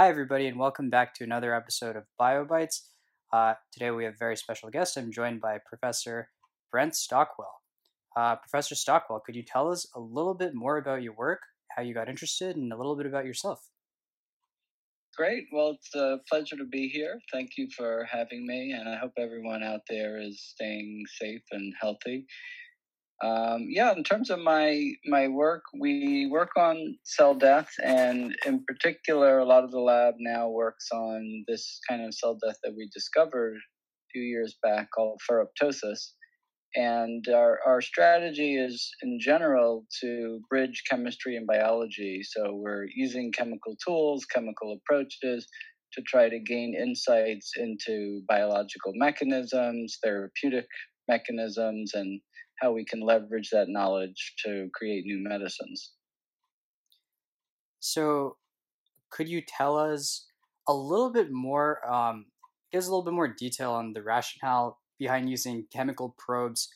Hi, everybody, and welcome back to another episode of BioBytes. Uh, today we have a very special guest. I'm joined by Professor Brent Stockwell. Uh, Professor Stockwell, could you tell us a little bit more about your work, how you got interested, and a little bit about yourself? Great. Well, it's a pleasure to be here. Thank you for having me, and I hope everyone out there is staying safe and healthy. Um, yeah, in terms of my my work, we work on cell death, and in particular, a lot of the lab now works on this kind of cell death that we discovered a few years back called ferroptosis. And our, our strategy is, in general, to bridge chemistry and biology. So we're using chemical tools, chemical approaches to try to gain insights into biological mechanisms, therapeutic mechanisms, and how we can leverage that knowledge to create new medicines. So, could you tell us a little bit more, um, give us a little bit more detail on the rationale behind using chemical probes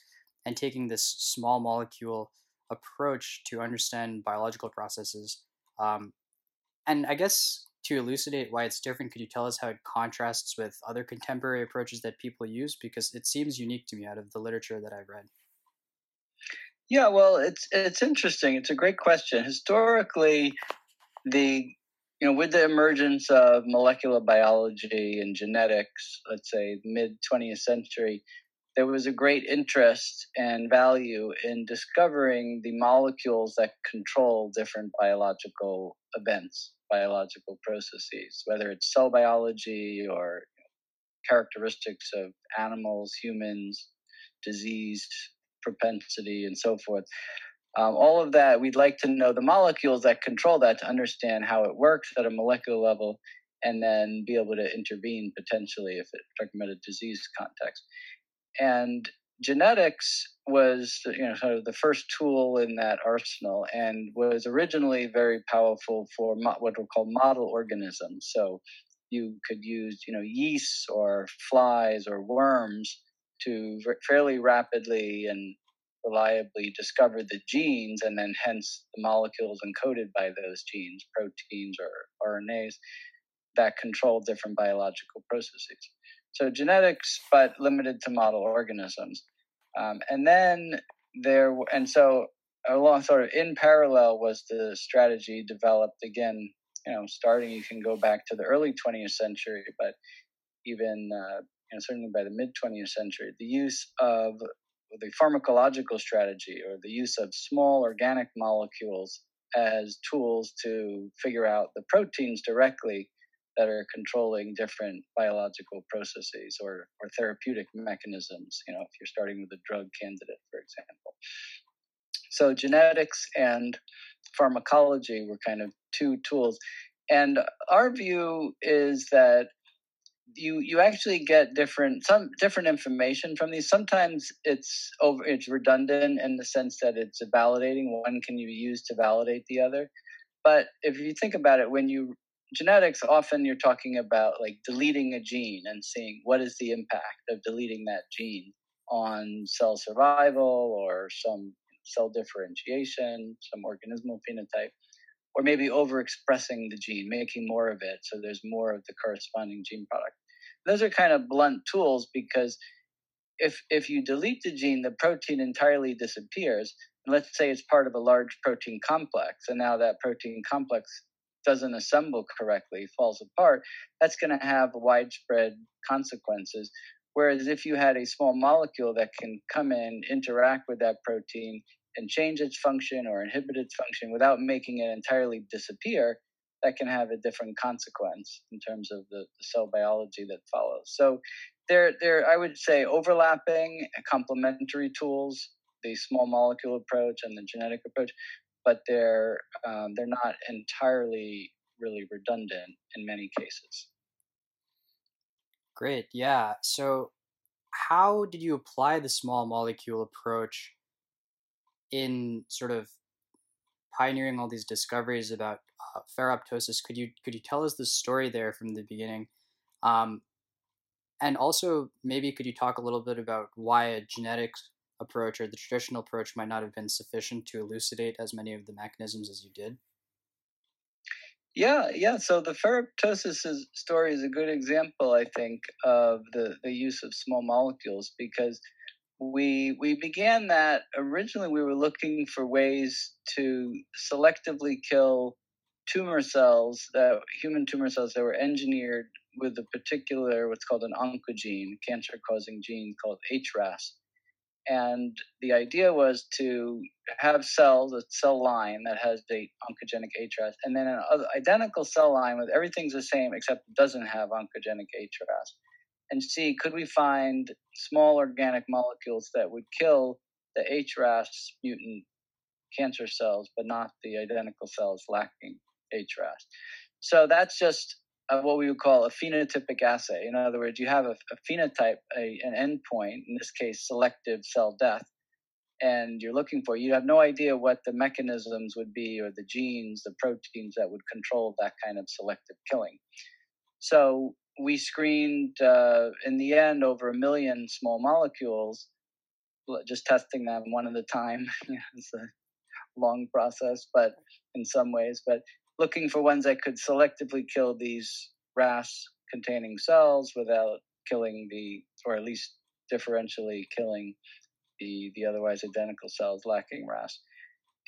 and taking this small molecule approach to understand biological processes? Um, and I guess to elucidate why it's different, could you tell us how it contrasts with other contemporary approaches that people use? Because it seems unique to me out of the literature that I've read. Yeah, well, it's it's interesting. It's a great question. Historically, the you know with the emergence of molecular biology and genetics, let's say mid 20th century, there was a great interest and value in discovering the molecules that control different biological events, biological processes, whether it's cell biology or characteristics of animals, humans, disease, propensity, and so forth. Um, all of that, we'd like to know the molecules that control that to understand how it works at a molecular level and then be able to intervene potentially if it's talking about a disease context. And genetics was you know sort of the first tool in that arsenal and was originally very powerful for mo- what we call model organisms. So you could use you know yeast or flies or worms to fairly rapidly and reliably discover the genes and then hence the molecules encoded by those genes, proteins or RNAs, that control different biological processes. So genetics, but limited to model organisms. Um, and then there, and so along sort of in parallel was the strategy developed again, you know, starting, you can go back to the early 20th century, but even uh, and certainly by the mid 20th century, the use of the pharmacological strategy or the use of small organic molecules as tools to figure out the proteins directly that are controlling different biological processes or, or therapeutic mechanisms, you know, if you're starting with a drug candidate, for example. So genetics and pharmacology were kind of two tools. And our view is that you you actually get different some different information from these. Sometimes it's over it's redundant in the sense that it's validating. One can you use to validate the other. But if you think about it when you genetics often you're talking about like deleting a gene and seeing what is the impact of deleting that gene on cell survival or some cell differentiation some organismal phenotype or maybe overexpressing the gene, making more of it so there's more of the corresponding gene product those are kind of blunt tools because if if you delete the gene, the protein entirely disappears. And let's say it's part of a large protein complex, and now that protein complex doesn't assemble correctly, falls apart. That's going to have widespread consequences. Whereas if you had a small molecule that can come in, interact with that protein, and change its function or inhibit its function without making it entirely disappear, that can have a different consequence in terms of the, the cell biology that follows. So they're, they're, I would say, overlapping complementary tools, the small molecule approach and the genetic approach, but they're, um, they're not entirely really redundant in many cases. Great. Yeah. So, how did you apply the small molecule approach in sort of pioneering all these discoveries about uh, ferroptosis. Could you could you tell us the story there from the beginning? Um, and also, maybe could you talk a little bit about why a genetic approach or the traditional approach might not have been sufficient to elucidate as many of the mechanisms as you did? Yeah, yeah. So the ferroptosis story is a good example, I think, of the, the use of small molecules because we we began that originally we were looking for ways to selectively kill tumor cells that human tumor cells that were engineered with a particular what's called an oncogene cancer causing gene called HRAS and the idea was to have cells, a cell line that has the oncogenic HRAS, and then an identical cell line with everything's the same except it doesn't have oncogenic HRAS. And see, could we find small organic molecules that would kill the HRAS mutant cancer cells, but not the identical cells lacking HRAS? So that's just what we would call a phenotypic assay. In other words, you have a, a phenotype, a, an endpoint, in this case, selective cell death, and you're looking for, you have no idea what the mechanisms would be or the genes, the proteins that would control that kind of selective killing. So we screened, uh, in the end, over a million small molecules, just testing them one at a time. it's a long process, but in some ways, but looking for ones that could selectively kill these RAS containing cells without killing the, or at least differentially killing the, the otherwise identical cells lacking RAS.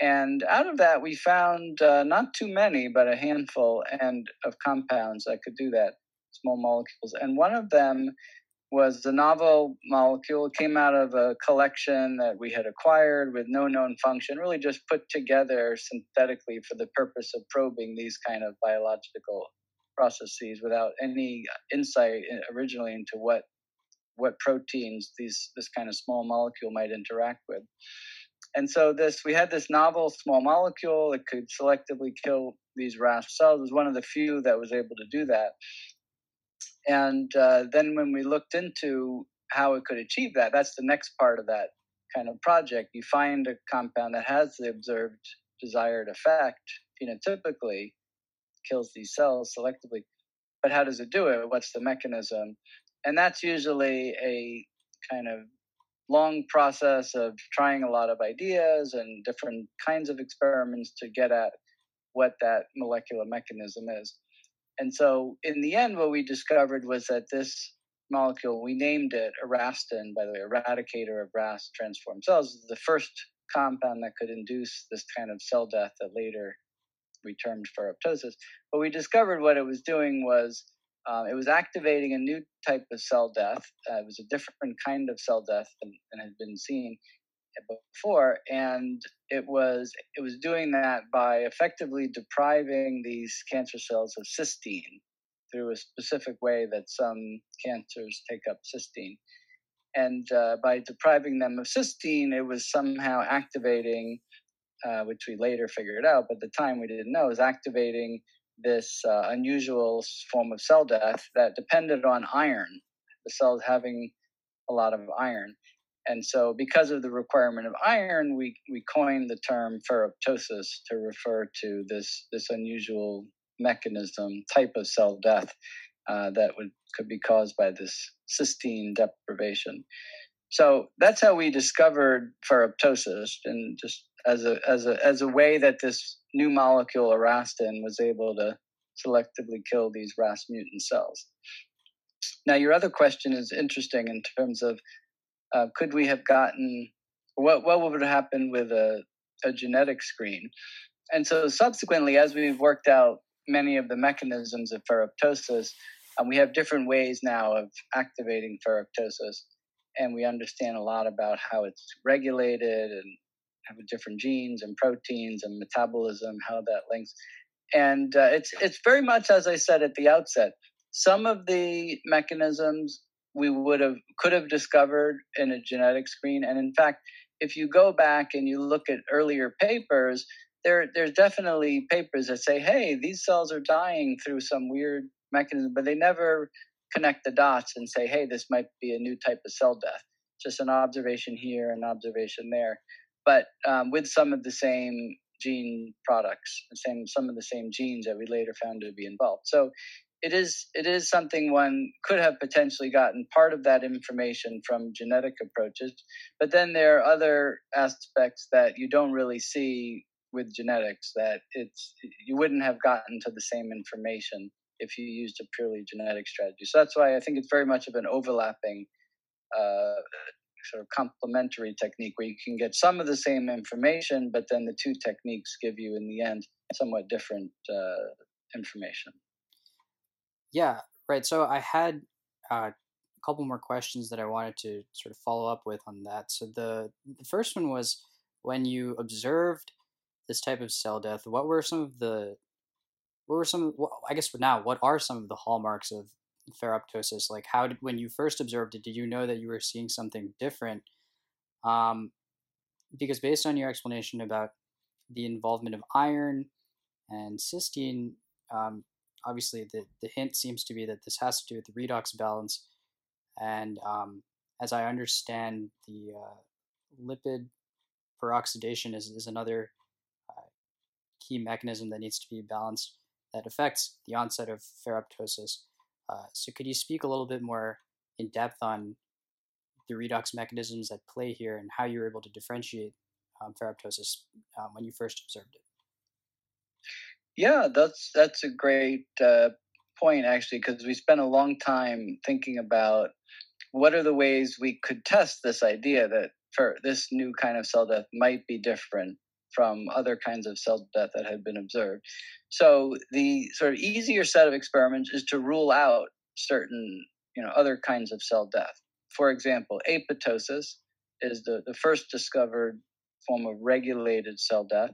And out of that, we found uh, not too many, but a handful and of compounds that could do that, small molecules. And one of them was the novel molecule. Came out of a collection that we had acquired with no known function, really just put together synthetically for the purpose of probing these kind of biological processes without any insight originally into what what proteins these this kind of small molecule might interact with. And so this we had this novel small molecule that could selectively kill these RAS cells. It was one of the few that was able to do that. And uh, then when we looked into how it could achieve that, that's the next part of that kind of project. You find a compound that has the observed desired effect phenotypically, kills these cells selectively. But how does it do it? What's the mechanism? And that's usually a kind of long process of trying a lot of ideas and different kinds of experiments to get at what that molecular mechanism is. And so, in the end, what we discovered was that this molecule, we named it Erastin, by the way, eradicator of RAS transformed cells, the first compound that could induce this kind of cell death that later we termed ferroptosis. But we discovered what it was doing was um, it was activating a new type of cell death. Uh, it was a different kind of cell death than, than had been seen before and it was it was doing that by effectively depriving these cancer cells of cysteine through a specific way that some cancers take up cysteine. And uh, by depriving them of cysteine it was somehow activating uh, which we later figured out but at the time we didn't know was activating this uh, unusual form of cell death that depended on iron the cells having a lot of iron and so, because of the requirement of iron, we, we coined the term ferroptosis to refer to this, this unusual mechanism, type of cell death uh, that would, could be caused by this cysteine deprivation. So that's how we discovered ferroptosis, and just as a as a as a way that this new molecule erastin was able to selectively kill these RAS mutant cells. Now, your other question is interesting in terms of uh, could we have gotten what what would have happened with a, a genetic screen? And so subsequently, as we've worked out many of the mechanisms of ferroptosis, um, we have different ways now of activating ferroptosis, and we understand a lot about how it's regulated and have different genes and proteins and metabolism, how that links. And uh, it's it's very much as I said at the outset. Some of the mechanisms we would have could have discovered in a genetic screen. And in fact, if you go back and you look at earlier papers, there there's definitely papers that say, hey, these cells are dying through some weird mechanism, but they never connect the dots and say, hey, this might be a new type of cell death. Just an observation here, an observation there, but um, with some of the same gene products, the same some of the same genes that we later found to be involved. So it is it is something one could have potentially gotten part of that information from genetic approaches but then there are other aspects that you don't really see with genetics that it's you wouldn't have gotten to the same information if you used a purely genetic strategy. So that's why I think it's very much of an overlapping, uh, sort of complementary technique where you can get some of the same information, but then the two techniques give you, in the end, somewhat different uh, information. Yeah, right. So I had uh, a couple more questions that I wanted to sort of follow up with on that. So the, the first one was when you observed this type of cell death, what were some of the what were some I guess now what are some of the hallmarks of ferroptosis? Like how did when you first observed it, did you know that you were seeing something different? Um, because based on your explanation about the involvement of iron and cysteine, um, obviously the, the hint seems to be that this has to do with the redox balance. And um, as I understand, the uh, lipid peroxidation is, is another uh, key mechanism that needs to be balanced that affects the onset of ferroptosis. Uh, so, could you speak a little bit more in depth on the redox mechanisms at play here and how you were able to differentiate um, ferroptosis um, when you first observed it? Yeah, that's that's a great uh, point actually, because we spent a long time thinking about what are the ways we could test this idea that for this new kind of cell death might be different from other kinds of cell death that had been observed. So the sort of easier set of experiments is to rule out certain, you know, other kinds of cell death. For example, apoptosis is the, the first discovered form of regulated cell death.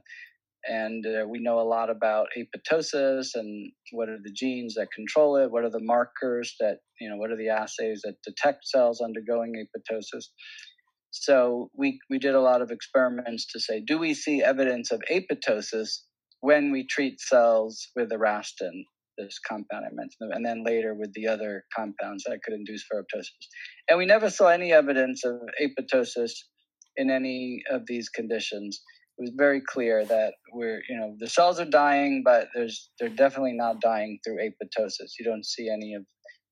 And uh, we know a lot about apoptosis and what are the genes that control it, what are the markers that, you know, what are the assays that detect cells undergoing apoptosis. So we, we did a lot of experiments to say, do we see evidence of apoptosis when we treat cells with Erastin, this compound I mentioned, and then later with the other compounds that could induce ferroptosis. And we never saw any evidence of apoptosis in any of these conditions. It was very clear that we're, you know, the cells are dying, but there's they're definitely not dying through apoptosis. You don't see any of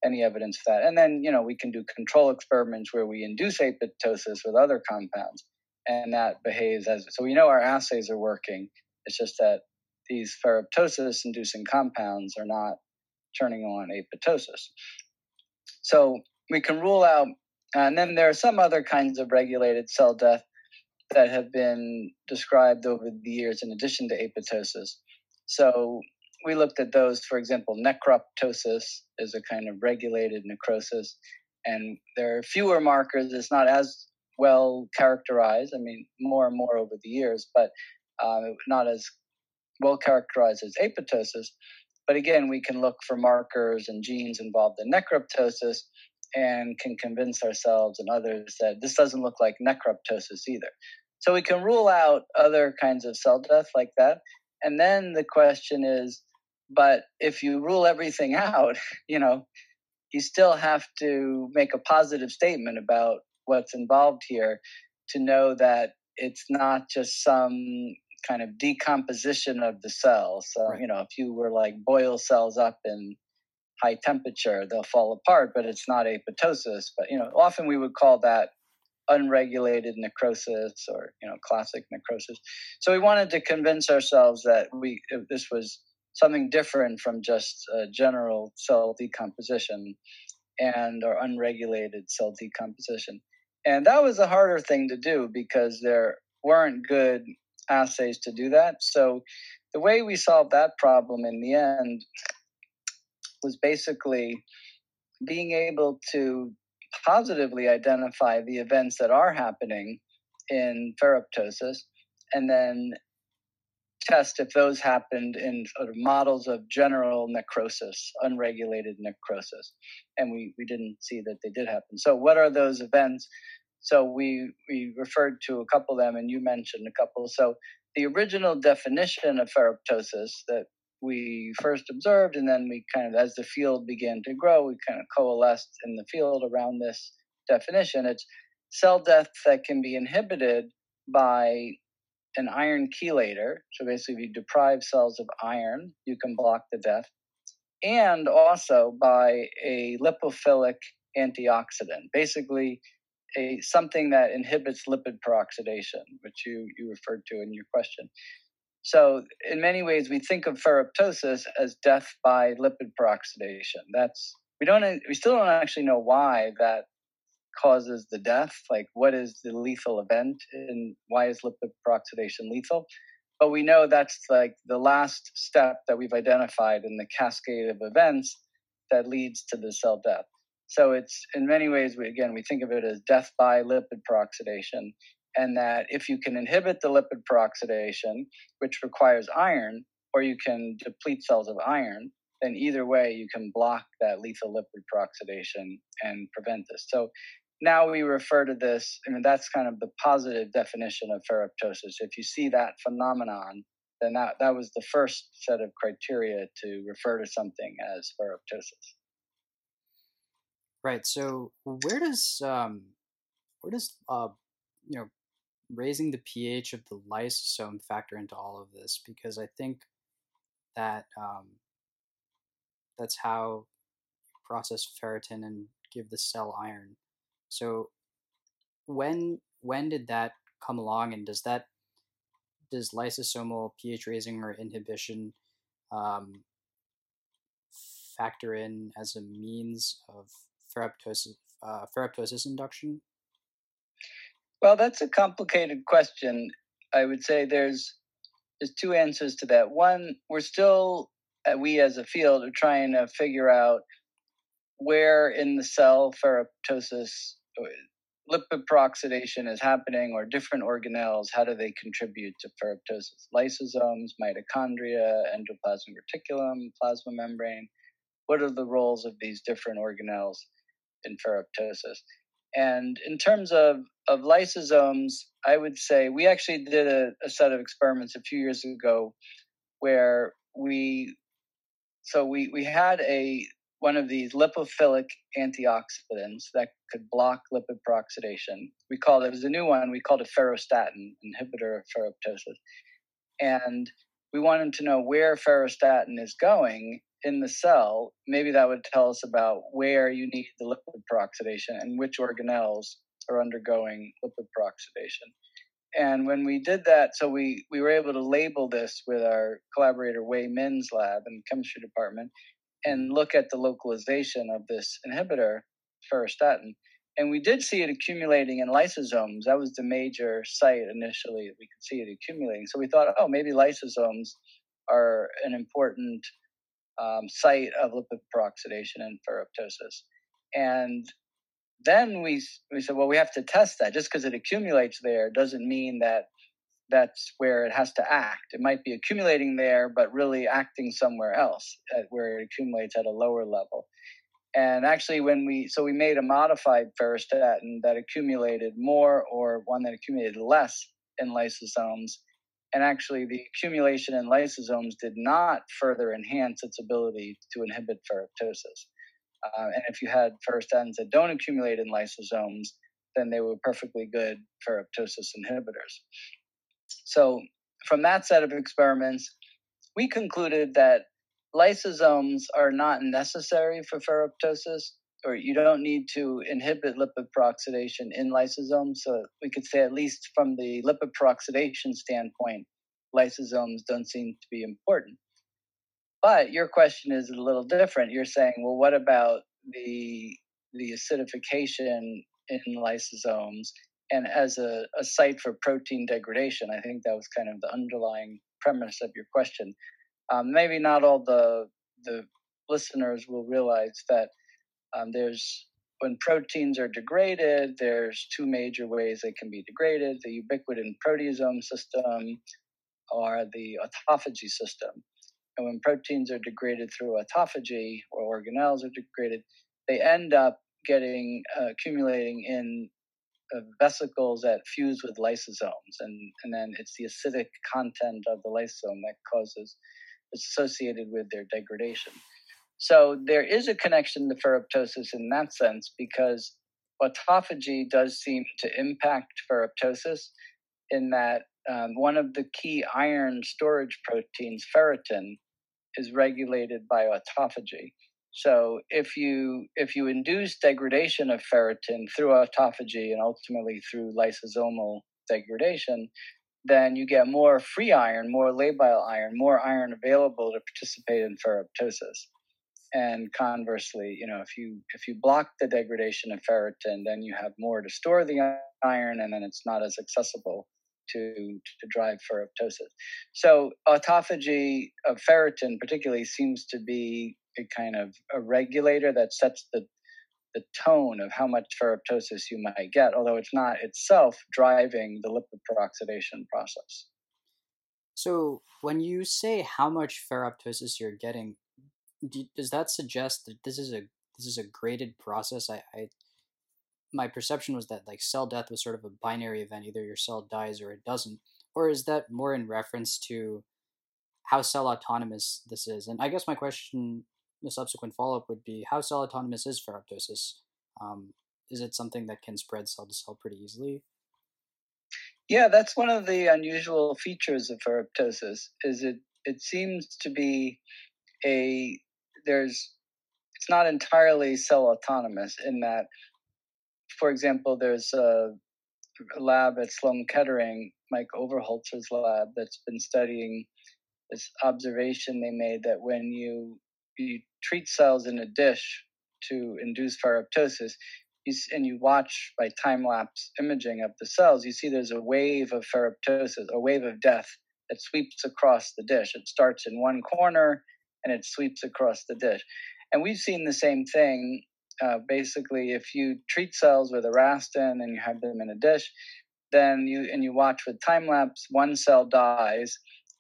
any evidence of that. And then, you know, we can do control experiments where we induce apoptosis with other compounds, and that behaves as so we know our assays are working. It's just that these ferroptosis inducing compounds are not turning on apoptosis. So we can rule out, and then there are some other kinds of regulated cell death that have been described over the years in addition to apoptosis. So we looked at those, for example, necroptosis is a kind of regulated necrosis, and there are fewer markers. It's not as well characterized. I mean, more and more over the years, but uh, not as well characterized as apoptosis. But again, we can look for markers and genes involved in necroptosis and can convince ourselves and others that this doesn't look like necroptosis either. So we can rule out other kinds of cell death like that. And then the question is, but if you rule everything out, you know, you still have to make a positive statement about what's involved here to know that it's not just some kind of decomposition of the cells. So, right. you know, if you were like boil cells up in high temperature, they'll fall apart, but it's not apoptosis. But, you know, often we would call that unregulated necrosis or, you know, classic necrosis. So we wanted to convince ourselves that we, this was something different from just general cell decomposition and or unregulated cell decomposition. And that was a harder thing to do because there weren't good assays to do that. So the way we solved that problem in the end was basically being able to positively identify the events that are happening in ferroptosis and then test if those happened in sort of models of general necrosis, unregulated necrosis. And we, we didn't see that they did happen. So, what are those events? So we we referred to a couple of them, and you mentioned a couple. So the original definition of ferroptosis that we first observed, and then we kind of, as the field began to grow, we kind of coalesced in the field around this definition. It's cell death that can be inhibited by an iron chelator. So basically, if you deprive cells of iron, you can block the death, and also by a lipophilic antioxidant. Basically, a something that inhibits lipid peroxidation, which you, you referred to in your question. So, in many ways, we think of ferroptosis as death by lipid peroxidation. That's we don't we still don't actually know why that causes the death. Like, what is the lethal event, and why is lipid peroxidation lethal? But we know that's like the last step that we've identified in the cascade of events that leads to the cell death. So it's in many ways, we, again, we think of it as death by lipid peroxidation and that if you can inhibit the lipid peroxidation, which requires iron, or you can deplete cells of iron, then either way you can block that lethal lipid peroxidation and prevent this. So now we refer to this, I mean, that's kind of the positive definition of ferroptosis. If you see that phenomenon, then that, that was the first set of criteria to refer to something as ferroptosis. Right. So where does um, where does uh, you know raising the pH of the lysosome factor into all of this because I think that um, that's how process ferritin and give the cell iron. So when when did that come along, and does that does lysosomal pH raising or inhibition um, factor in as a means of ferroptosis, uh, ferroptosis induction? Well, that's a complicated question. I would say there's there's two answers to that. One, we're still uh, we as a field are trying to figure out where in the cell ferroptosis uh, lipid peroxidation is happening or different organelles how do they contribute to ferroptosis lysosomes mitochondria endoplasmic reticulum plasma membrane what are the roles of these different organelles in ferroptosis and in terms of, of lysosomes, I would say we actually did a, a set of experiments a few years ago where we so we, we had a one of these lipophilic antioxidants that could block lipid peroxidation. We called it was a new one. We called it ferrostatin, inhibitor of ferroptosis, and we wanted to know where ferrostatin is going in the cell, maybe that would tell us about where you need the lipid peroxidation and which organelles are undergoing lipid peroxidation. And when we did that, so we, we were able to label this with our collaborator Wei Min's lab in the chemistry department and look at the localization of this inhibitor, ferrostatin. And we did see it accumulating in lysosomes. That was the major site initially. That we could see it accumulating. So we thought, oh, maybe lysosomes are an important um, site of lipid peroxidation and ferroptosis. And then we we said, well, we have to test that. Just because it accumulates there doesn't mean that that's where it has to act. It might be accumulating there, but really acting somewhere else, where it accumulates at a lower level. And actually, when we so we made a modified ferrostatin that accumulated more, or one that accumulated less in lysosomes, and actually, the accumulation in lysosomes did not further enhance its ability to inhibit ferroptosis. Uh, and if you had ferrostatins that don't accumulate in lysosomes, then they were perfectly good ferroptosis inhibitors. So, from that set of experiments, we concluded that lysosomes are not necessary for ferroptosis, or you don't need to inhibit lipid peroxidation in lysosomes. So we could say, at least from the lipid peroxidation standpoint, lysosomes don't seem to be important. But your question is a little different. You're saying, well, what about the the acidification in lysosomes and as a, a site for protein degradation? I think that was kind of the underlying premise of your question. Um, maybe not all the the listeners will realize that um, there's when proteins are degraded, there's two major ways they can be degraded: the ubiquitin proteasome system or the autophagy system. And when proteins are degraded through autophagy or organelles are degraded, they end up getting uh, accumulating in uh, vesicles that fuse with lysosomes, and and then it's the acidic content of the lysosome that causes it's associated with their degradation. So there is a connection to ferroptosis in that sense because autophagy does seem to impact ferroptosis in that um, one of the key iron storage proteins, ferritin, is regulated by autophagy. So if you if you induce degradation of ferritin through autophagy and ultimately through lysosomal degradation, then you get more free iron, more labile iron, more iron available to participate in ferroptosis. And conversely, you know, if you if you block the degradation of ferritin, then you have more to store the iron, and then it's not as accessible to to drive ferroptosis. So autophagy of ferritin, particularly, seems to be a kind of a regulator that sets the the tone of how much ferroptosis you might get, although it's not itself driving the lipid peroxidation process. So, when you say how much ferroptosis you're getting, do, does that suggest that this is a this is a graded process? I, I my perception was that like cell death was sort of a binary event. Either your cell dies or it doesn't. Or is that more in reference to how cell autonomous this is? And i guess my question the subsequent follow-up would be how cell autonomous is ferroptosis? Um, is it something that can spread cell to cell pretty easily? Yeah that's one of the unusual features of ferroptosis is it it seems to be a there's it's not entirely cell autonomous in that for example, there's a, lab at Sloan Kettering, Mike Overholtzer's lab, that's been studying this observation they made that when you you treat cells in a dish to induce ferroptosis, you, and you watch by time lapse imaging of the cells, you see there's a wave of ferroptosis, a wave of death that sweeps across the dish. It starts in one corner and it sweeps across the dish. And we've seen the same thing uh, basically, if you treat cells with Erastin and you have them in a dish, then you and you watch with time lapse, one cell dies,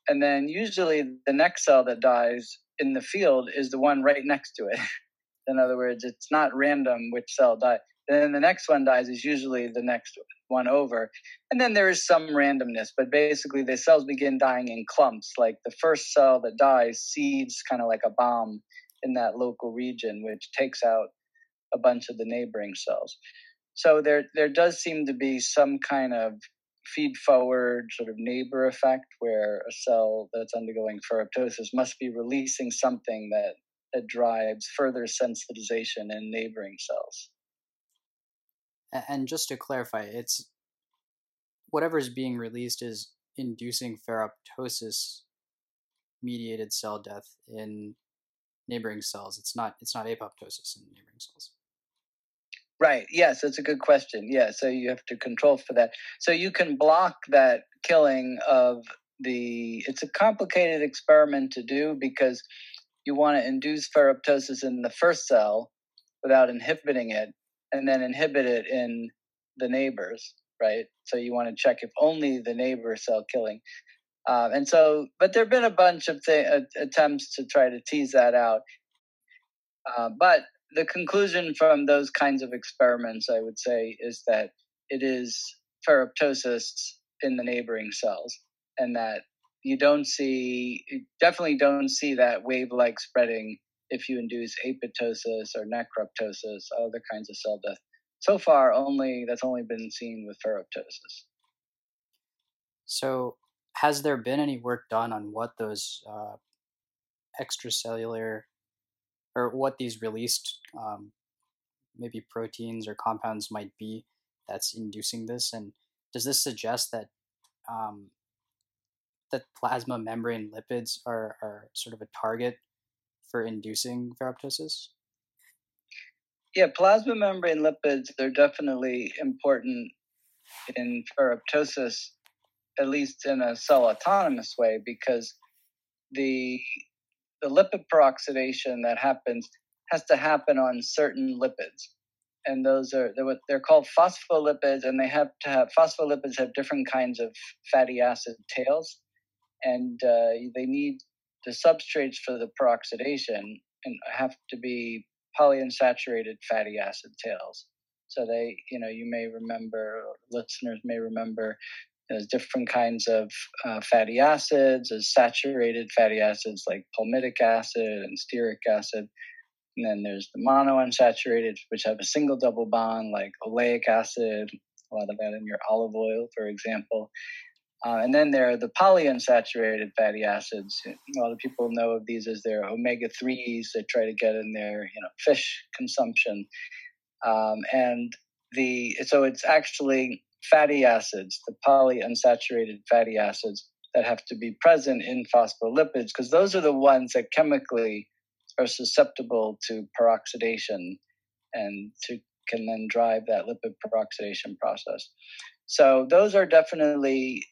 and then usually the next cell that dies in the field is the one right next to it. in other words, it's not random which cell dies. Then the next one dies is usually the next one over. And then there is some randomness, but basically the cells begin dying in clumps. Like the first cell that dies seeds kind of like a bomb in that local region, which takes out a bunch of the neighboring cells. So there there does seem to be some kind of feed forward sort of neighbor effect where a cell that's undergoing ferroptosis must be releasing something that that drives further sensitization in neighboring cells. And just to clarify, it's whatever is being released is inducing ferroptosis mediated cell death in neighboring cells. It's not it's not apoptosis in neighboring cells. Right. Yes, that's a good question. Yeah, so you have to control for that. So you can block that killing of the. It's a complicated experiment to do because you want to induce ferroptosis in the first cell without inhibiting it, and then inhibit it in the neighbors. Right. So you want to check if only the neighbor cell killing. Uh, and so, but there have been a bunch of th- attempts to try to tease that out. Uh, but the conclusion from those kinds of experiments, I would say, is that it is ferroptosis in the neighboring cells, and that you don't see, definitely don't see that wave-like spreading if you induce apoptosis or necroptosis, other kinds of cell death. So far, only that's only been seen with ferroptosis. So, has there been any work done on what those uh, extracellular or what these released um, maybe proteins or compounds might be that's inducing this and does this suggest that um, that plasma membrane lipids are, are sort of a target for inducing ferroptosis? Yeah plasma membrane lipids they're definitely important in ferroptosis at least in a cell autonomous way because the the lipid peroxidation that happens has to happen on certain lipids. And those are they're, they're called phospholipids and they have to have phospholipids have different kinds of fatty acid tails. And uh, they need the substrates for the peroxidation and have to be polyunsaturated fatty acid tails. So they you know you may remember listeners may remember there's different kinds of uh, fatty acids, there's saturated fatty acids like palmitic acid and stearic acid. And then there's the monounsaturated, which have a single double bond like oleic acid, a lot of that in your olive oil, for example. Uh, and then there are the polyunsaturated fatty acids. A lot of people know of these as their omega 3s that try to get in their you know, fish consumption. Um, and the so it's actually fatty acids, the polyunsaturated fatty acids that have to be present in phospholipids, because those are the ones that chemically are susceptible to peroxidation and to can then drive that lipid peroxidation process. So those are definitely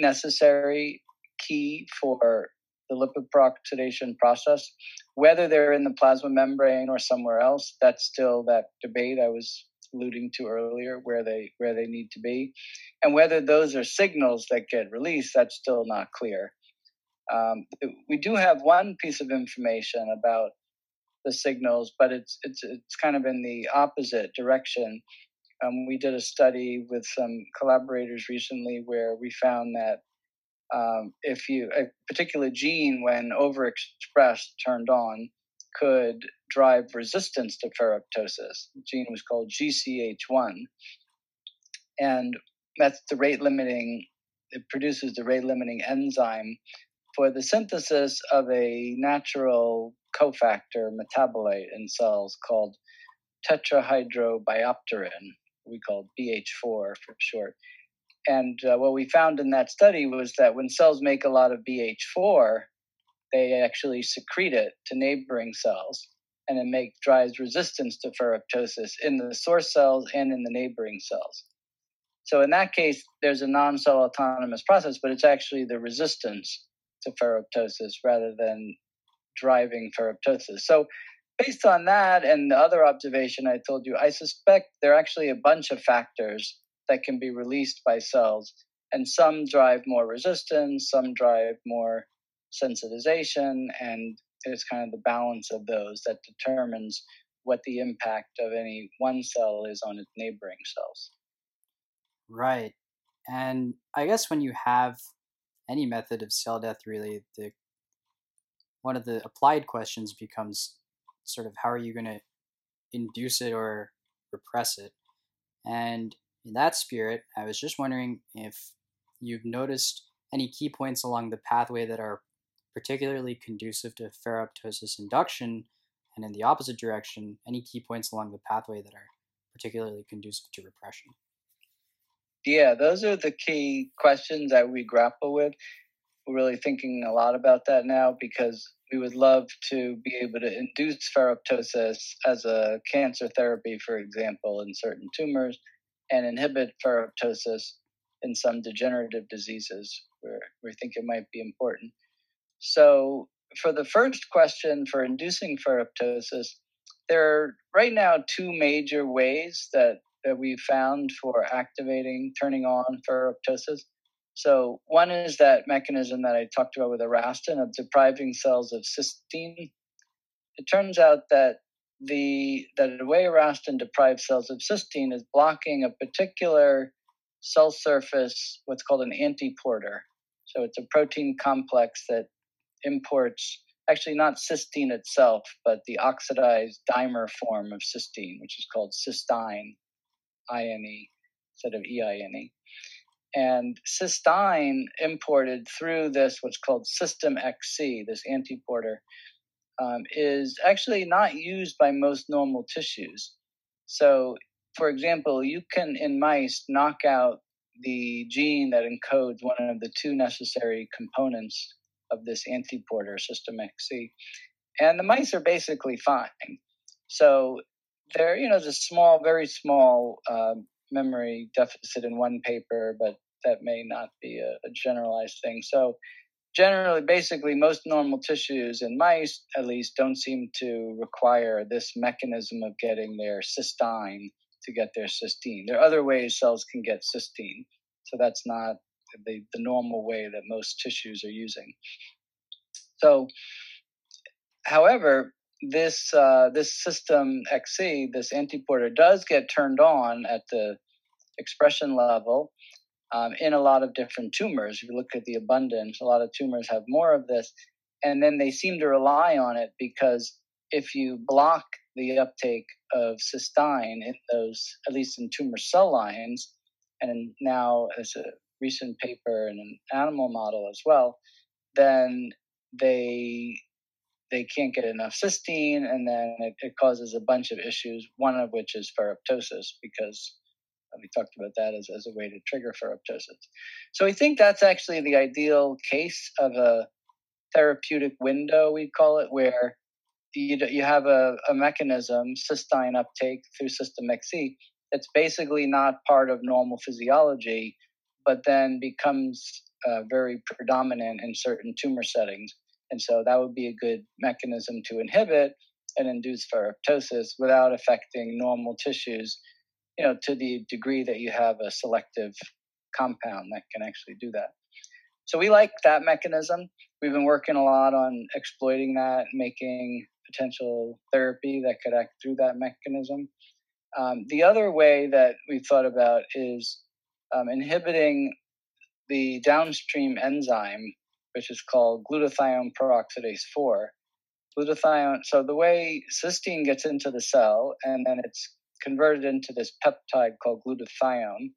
necessary key for the lipid peroxidation process. Whether they're in the plasma membrane or somewhere else, that's still that debate I was alluding to earlier, where they where they need to be, and whether those are signals that get released, that's still not clear. Um, we do have one piece of information about the signals, but it's it's it's kind of in the opposite direction. Um, we did a study with some collaborators recently where we found that um, if you a particular gene, when overexpressed, turned on, could drive resistance to ferroptosis. The gene was called GCH1, and that's the rate limiting. It produces the rate limiting enzyme for the synthesis of a natural cofactor metabolite in cells called tetrahydrobiopterin, we call BH4 for short. And uh, what we found in that study was that when cells make a lot of BH4, they actually secrete it to neighboring cells, and it make drives resistance to ferroptosis in the source cells and in the neighboring cells. So in that case, there's a non-cell autonomous process, but it's actually the resistance to ferroptosis rather than driving ferroptosis. So based on that and the other observation I told you, I suspect there are actually a bunch of factors that can be released by cells, and some drive more resistance, some drive more sensitization, and it's kind of the balance of those that determines what the impact of any one cell is on its neighboring cells. Right. And I guess when you have any method of cell death, really, the one of the applied questions becomes sort of how are you going to induce it or repress it? And in that spirit, I was just wondering if you've noticed any key points along the pathway that are particularly conducive to ferroptosis induction, and in the opposite direction, any key points along the pathway that are particularly conducive to repression. Yeah, those are the key questions that we grapple with. We're really thinking a lot about that now because we would love to be able to induce ferroptosis as a cancer therapy, for example, in certain tumors and inhibit ferroptosis in some degenerative diseases where we think it might be important. So, for the first question for inducing ferroptosis, there are right now two major ways that, that we've found for activating, turning on ferroptosis. So, one is that mechanism that I talked about with Erastin of depriving cells of cysteine. It turns out that the that the way Erastin deprives cells of cysteine is blocking a particular cell surface, what's called an antiporter. So it's a protein complex that imports actually not cysteine itself, but the oxidized dimer form of cysteine, which is called cystine, INE, instead of EINE. And cystine imported through this, what's called system XC, this antiporter, um, is actually not used by most normal tissues. So, for example, you can in mice knock out the gene that encodes one of the two necessary components of this antiporter system XC, and the mice are basically fine. So there, you know, there's a small, very small uh, memory deficit in one paper, but that may not be a, a generalized thing. So generally, basically, most normal tissues in mice, at least, don't seem to require this mechanism of getting their cysteine to get their cysteine. There are other ways cells can get cysteine, so that's not the, the normal way that most tissues are using. So, however, this uh, this system XC, this antiporter, does get turned on at the expression level um, in a lot of different tumors. If you look at the abundance, a lot of tumors have more of this. And then they seem to rely on it because if you block the uptake of cysteine in those, at least in tumor cell lines, and now as a recent paper in an animal model as well, then they they can't get enough cysteine, and then it, it causes a bunch of issues. One of which is ferroptosis because we talked about that as, as a way to trigger ferroptosis. So we think that's actually the ideal case of a therapeutic window, we call it, where you, you have a, a mechanism, cystine uptake through system XC, that's basically not part of normal physiology, but then becomes uh, very predominant in certain tumor settings. And so that would be a good mechanism to inhibit and induce ferroptosis without affecting normal tissues, you know, to the degree that you have a selective compound that can actually do that. So we like that mechanism. We've been working a lot on exploiting that, making potential therapy that could act through that mechanism. Um, the other way that we've thought about is um, inhibiting the downstream enzyme, which is called glutathione peroxidase 4. Glutathione, so the way cysteine gets into the cell and then it's converted into this peptide called glutathione.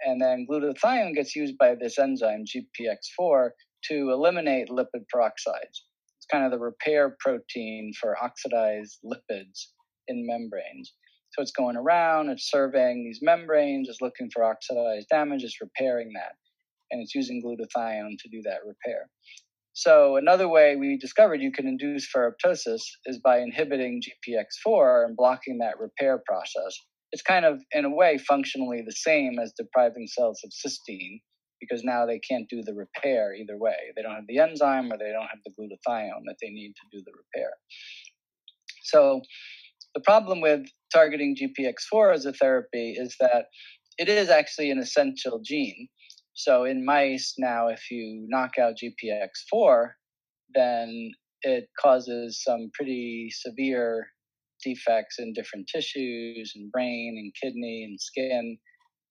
And then glutathione gets used by this enzyme, GPX4, to eliminate lipid peroxides. It's kind of the repair protein for oxidized lipids in membranes. So it's going around, it's surveying these membranes, it's looking for oxidized damage, it's repairing that. And it's using glutathione to do that repair. So another way we discovered you can induce ferroptosis is by inhibiting GPX4 and blocking that repair process. It's kind of, in a way, functionally the same as depriving cells of cysteine because now they can't do the repair either way. They don't have the enzyme or they don't have the glutathione that they need to do the repair. So the problem with targeting GPX4 as a therapy is that it is actually an essential gene. So in mice, now if you knock out GPX4, then it causes some pretty severe defects in different tissues and brain and kidney and skin.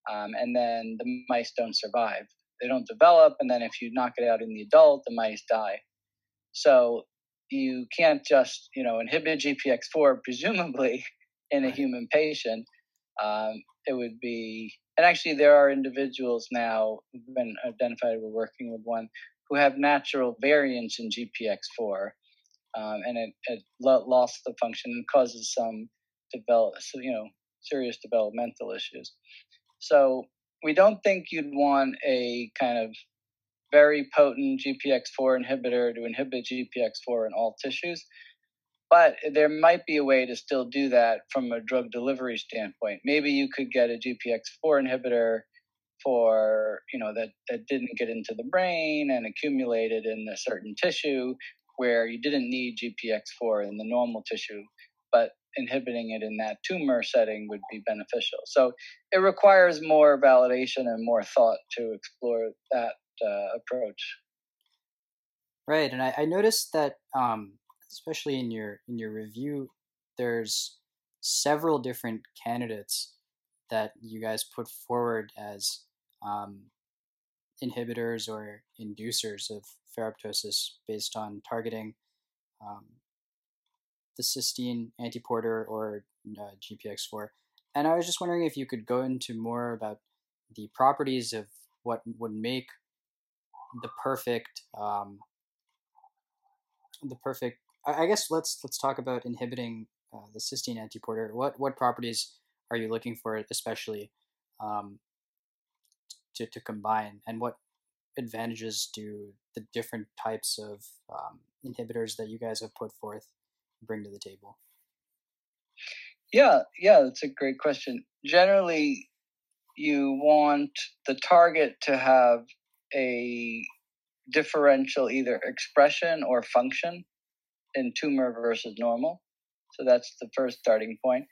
Um, and then the mice don't survive. They don't develop, and then if you knock it out in the adult, the mice die. So you can't just you know inhibit GPX4 presumably in a human patient. Um, it would be, and actually there are individuals now who've been identified. We're working with one who have natural variants in GPX4, um, and it, it lost the function and causes some develop, so, you know, serious developmental issues. So we don't think you'd want a kind of very potent GPX4 inhibitor to inhibit GPX4 in all tissues. But there might be a way to still do that from a drug delivery standpoint. Maybe you could get a GPX4 inhibitor for, you know, that, that didn't get into the brain and accumulated in a certain tissue where you didn't need GPX4 in the normal tissue, but inhibiting it in that tumor setting would be beneficial. So it requires more validation and more thought to explore that approach. Right, and I, I noticed that, um, especially in your in your review, there's several different candidates that you guys put forward as um, inhibitors or inducers of ferroptosis based on targeting um, the cysteine antiporter or uh, GPX4. And I was just wondering if you could go into more about the properties of what would make the perfect um, the perfect I guess let's let's talk about inhibiting uh, the cysteine antiporter. What what properties are you looking for, especially um, to to combine, and what advantages do the different types of um, inhibitors that you guys have put forth bring to the table? Yeah, yeah, that's a great question. Generally, you want the target to have a differential either expression or function in tumor versus normal. So that's the first starting point.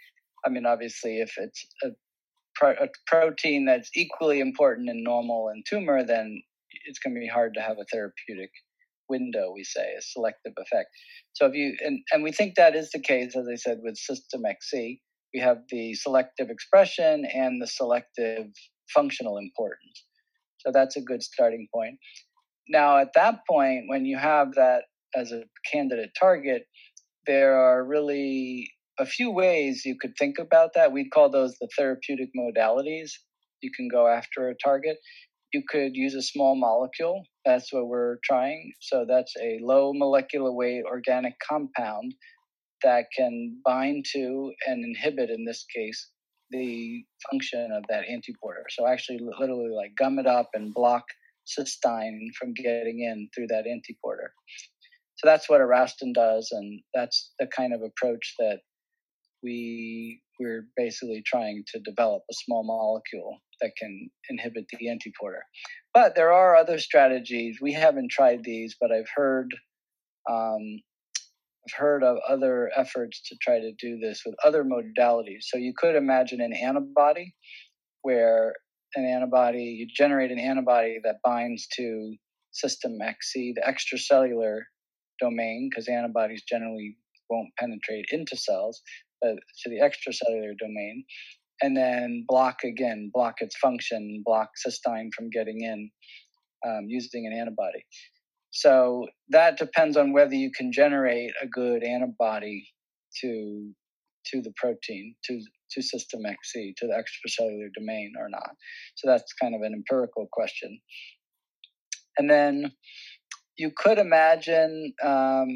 I mean, obviously, if it's a, pro- a protein that's equally important in normal and tumor, then it's going to be hard to have a therapeutic window, we say, a selective effect. So if you, and, and we think that is the case, as I said, with System XC. We have the selective expression and the selective functional importance. So that's a good starting point. Now, at that point, when you have that as a candidate target, there are really a few ways you could think about that. We'd call those the therapeutic modalities. You can go after a target. You could use a small molecule. That's what we're trying. So that's a low molecular weight organic compound that can bind to and inhibit, in this case, the function of that antiporter. So actually, literally, like gum it up and block cystine from getting in through that antiporter. So that's what Avastin does, and that's the kind of approach that we we're basically trying to develop a small molecule that can inhibit the antiporter. But there are other strategies. We haven't tried these, but I've heard um, I've heard of other efforts to try to do this with other modalities. So you could imagine an antibody where an antibody, you generate an antibody that binds to system XC, the extracellular domain, because antibodies generally won't penetrate into cells, but to the extracellular domain, and then block again, block its function, block cystine from getting in um, using an antibody. So that depends on whether you can generate a good antibody to to the protein, to to system XC, to the extracellular domain or not. So that's kind of an empirical question. And then you could imagine um,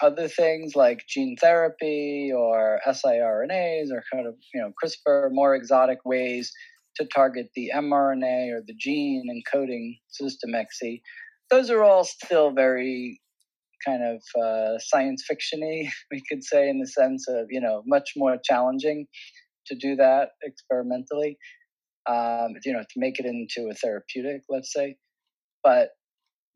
other things like gene therapy or siRNAs or kind of you know CRISPR, more exotic ways to target the mRNA or the gene encoding system XC those are all still very kind of uh, science fictiony, we could say, in the sense of you know much more challenging to do that experimentally. Um, you know, to make it into a therapeutic, let's say. But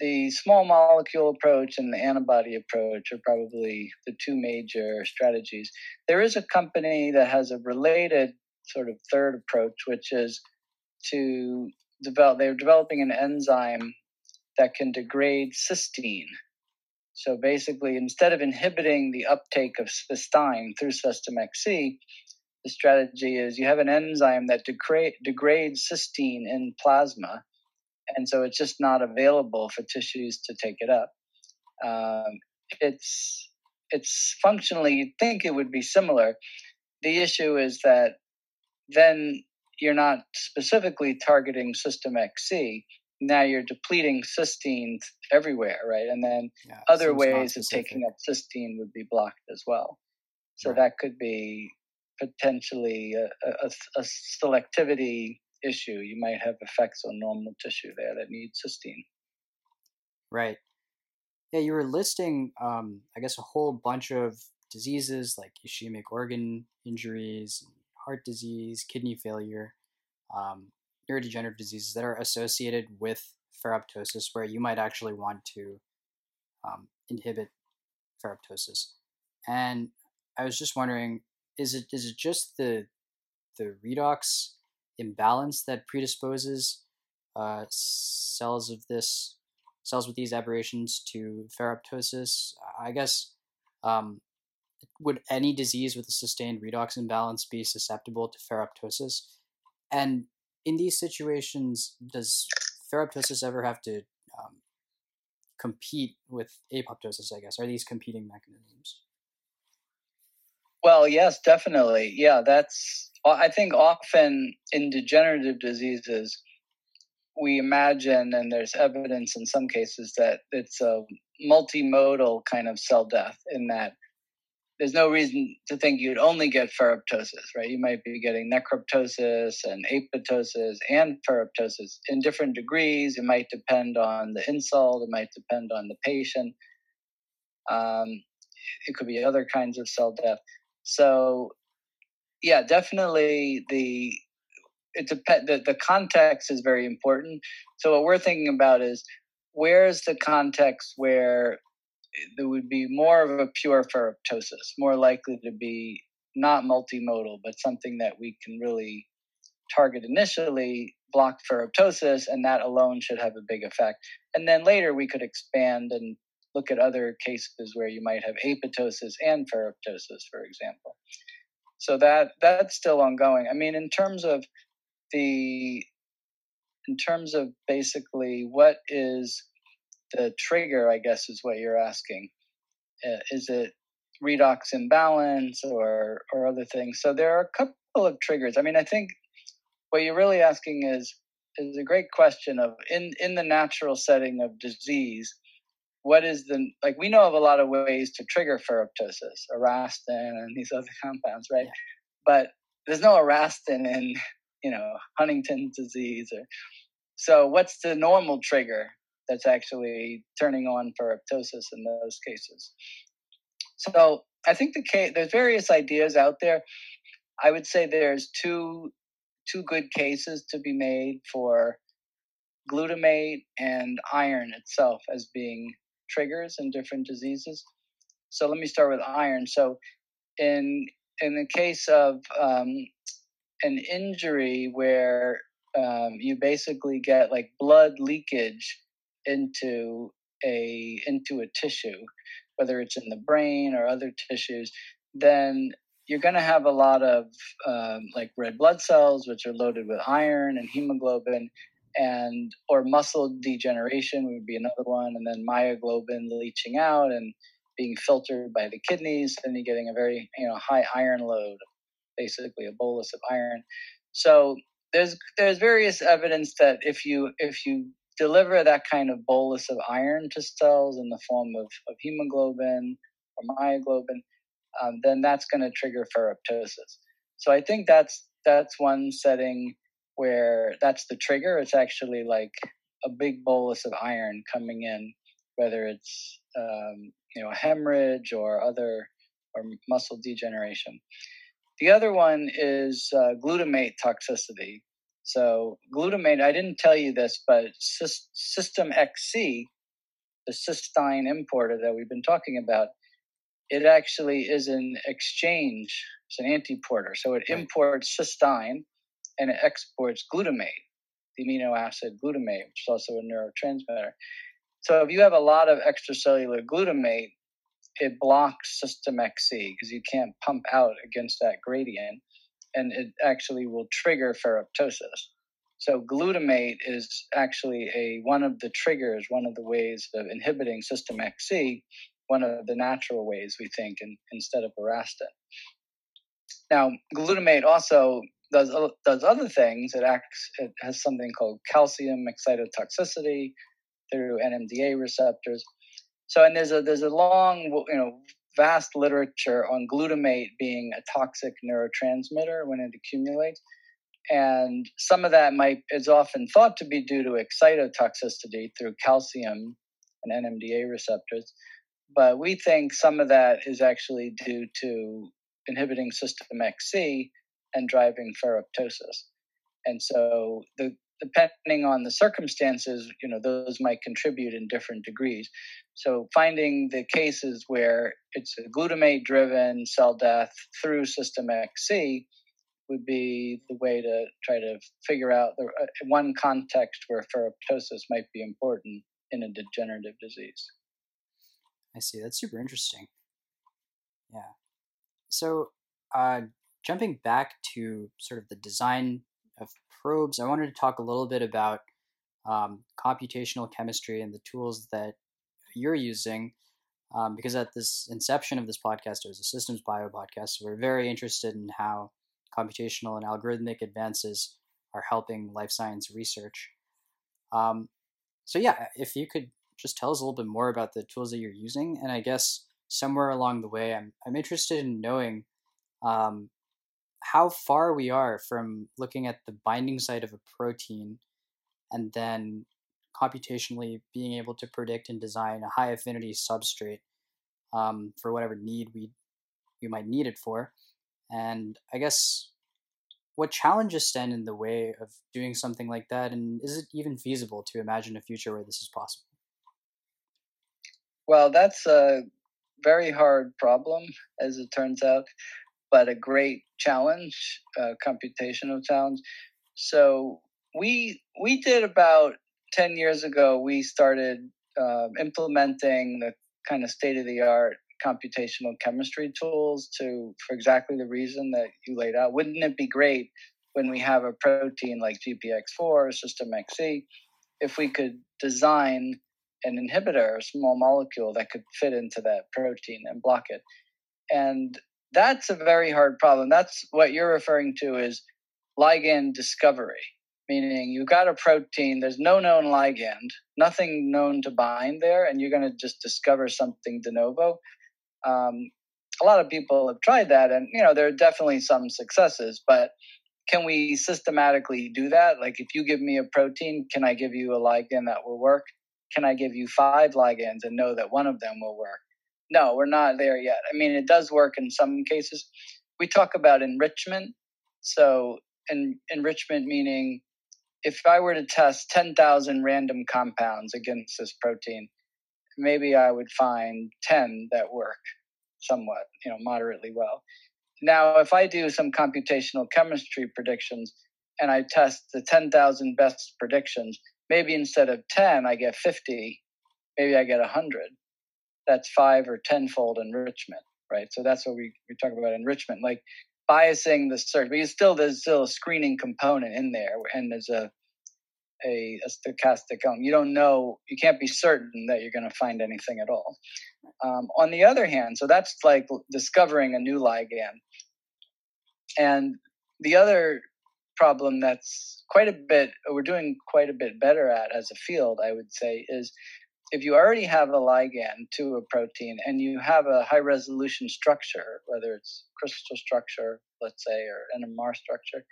the small molecule approach and the antibody approach are probably the two major strategies. There is a company that has a related sort of third approach, which is to develop. They're developing an enzyme that can degrade cysteine. So basically, instead of inhibiting the uptake of cystine through system XC, the strategy is you have an enzyme that degrade, degrades cysteine in plasma, and so it's just not available for tissues to take it up. Um, it's it's functionally you'd think it would be similar. The issue is that then you're not specifically targeting system XC, now you're depleting cysteine everywhere, right? And then yeah, other ways of taking up cysteine would be blocked as well. So right. that could be potentially a, a, a, selectivity issue. You might have effects on normal tissue there that need cysteine. Right. Yeah, you were listing, um, I guess, a whole bunch of diseases like ischemic organ injuries, heart disease, kidney failure. Um, neurodegenerative diseases that are associated with ferroptosis, where you might actually want to um, inhibit ferroptosis. And I was just wondering, is it is it just the the redox imbalance that predisposes uh, cells of this cells with these aberrations to ferroptosis? I guess um, would any disease with a sustained redox imbalance be susceptible to ferroptosis? And in these situations, does ferroptosis ever have to um, compete with apoptosis? I guess are these competing mechanisms? Well, yes, definitely. Yeah, that's. I think often in degenerative diseases, we imagine, and there's evidence in some cases that it's a multimodal kind of cell death in that there's no reason to think you'd only get ferroptosis, right? You might be getting necroptosis and apoptosis and ferroptosis in different degrees. It might depend on the insult, it might depend on the patient. Um, it could be other kinds of cell death. So, yeah, definitely the it depend the, the context is very important. So what we're thinking about is where's the context where there would be more of a pure ferroptosis, more likely to be not multimodal, but something that we can really target initially, block ferroptosis, and that alone should have a big effect. And then later we could expand and look at other cases where you might have apoptosis and ferroptosis, for example. So that that's still ongoing. I mean, in terms of the in terms of basically what is the trigger, I guess, is what you're asking. Uh, is it redox imbalance or or other things? So there are a couple of triggers. I mean, I think what you're really asking is is a great question of in in the natural setting of disease what is the like we know of a lot of ways to trigger ferroptosis Avastin and these other compounds right yeah. but there's no Arastin in you know Huntington's disease or so. What's the normal trigger that's actually turning on ferroptosis in those cases? So I think the case there's various ideas out there. I would say there's two two good cases to be made for glutamate and iron itself as being triggers in different diseases. So let me start with iron. So in in the case of um, an injury where um, you basically get like blood leakage into a into a tissue, whether it's in the brain or other tissues, then you're going to have a lot of um, like red blood cells, which are loaded with iron and hemoglobin, and or muscle degeneration would be another one, and then myoglobin leaching out and being filtered by the kidneys, and you're getting a very you know high iron load, basically a bolus of iron. So there's there's various evidence that if you if you deliver that kind of bolus of iron to cells in the form of, of hemoglobin or myoglobin, um, then that's going to trigger ferroptosis. So I think that's that's one setting where that's the trigger. It's actually like a big bolus of iron coming in, whether it's um, you know a hemorrhage or other or muscle degeneration. The other one is uh, glutamate toxicity. So glutamate, I didn't tell you this, but System XC, the cystine importer that we've been talking about, it actually is an exchange. It's an antiporter. So it imports cystine and it exports glutamate, the amino acid glutamate, which is also a neurotransmitter. So if you have a lot of extracellular glutamate, it blocks system XC because you can't pump out against that gradient, and it actually will trigger ferroptosis. So glutamate is actually a one of the triggers, one of the ways of inhibiting system XC, one of the natural ways we think in, instead of Arastin. Now, glutamate also does uh, does other things. It acts. It has something called calcium excitotoxicity through NMDA receptors. So, and there's a there's a long, you know, vast literature on glutamate being a toxic neurotransmitter when it accumulates, and some of that might is often thought to be due to excitotoxicity through calcium and NMDA receptors, but we think some of that is actually due to inhibiting system XC and driving ferroptosis. And so, the, depending on the circumstances, you know, those might contribute in different degrees. So, finding the cases where it's a glutamate driven cell death through system XC would be the way to try to figure out the uh, one context where ferroptosis might be important in a degenerative disease. I see. That's super interesting. Yeah. So, uh, jumping back to sort of the design of probes, I wanted to talk a little bit about um, computational chemistry and the tools that you're using. Um, because at this inception of this podcast, it was a systems bio podcast. So we're very interested in how computational and algorithmic advances are helping life science research. Um, so, yeah, if you could just tell us a little bit more about the tools that you're using. And I guess somewhere along the way, I'm, I'm interested in knowing um, how far we are from looking at the binding site of a protein and then computationally being able to predict and design a high affinity substrate um, for whatever need we we might need it for. And I guess what challenges stand in the way of doing something like that, and is it even feasible to imagine a future where this is possible? Well, that's a very hard problem, as it turns out but a great challenge, computational challenge. So we we did about ten years ago. We started uh, implementing the kind of state of the art computational chemistry tools to for exactly the reason that you laid out. Wouldn't it be great when we have a protein like GPX4 or System XC if we could design an inhibitor, a small molecule that could fit into that protein and block it? And that's a very hard problem. That's what you're referring to is ligand discovery, meaning you've got a protein, there's no known ligand, nothing known to bind there, and you're going to just discover something de novo. Um, a lot of people have tried that, and you know there are definitely some successes, but can we systematically do that? Like, if you give me a protein, can I give you a ligand that will work? Can I give you five ligands and know that one of them will work? No, we're not there yet. I mean, it does work in some cases. We talk about enrichment. So, en- enrichment meaning if I were to test 10,000 random compounds against this protein, maybe I would find 10 that work somewhat, you know, moderately well. Now, if I do some computational chemistry predictions and I test the 10,000 best predictions, maybe instead of 10, I get 50, maybe I get 100. That's five or tenfold enrichment, right? So that's what we, we talk about enrichment, like biasing the search, but you still, there's still a screening component in there and there's a, a, a stochastic element. You don't know, you can't be certain that you're going to find anything at all. Um, on the other hand, so that's like discovering a new ligand. And the other problem that's quite a bit, we're doing quite a bit better at as a field, I would say, is if you already have a ligand to a protein and you have a high resolution structure, whether it's crystal structure, let's say, or NMR structure,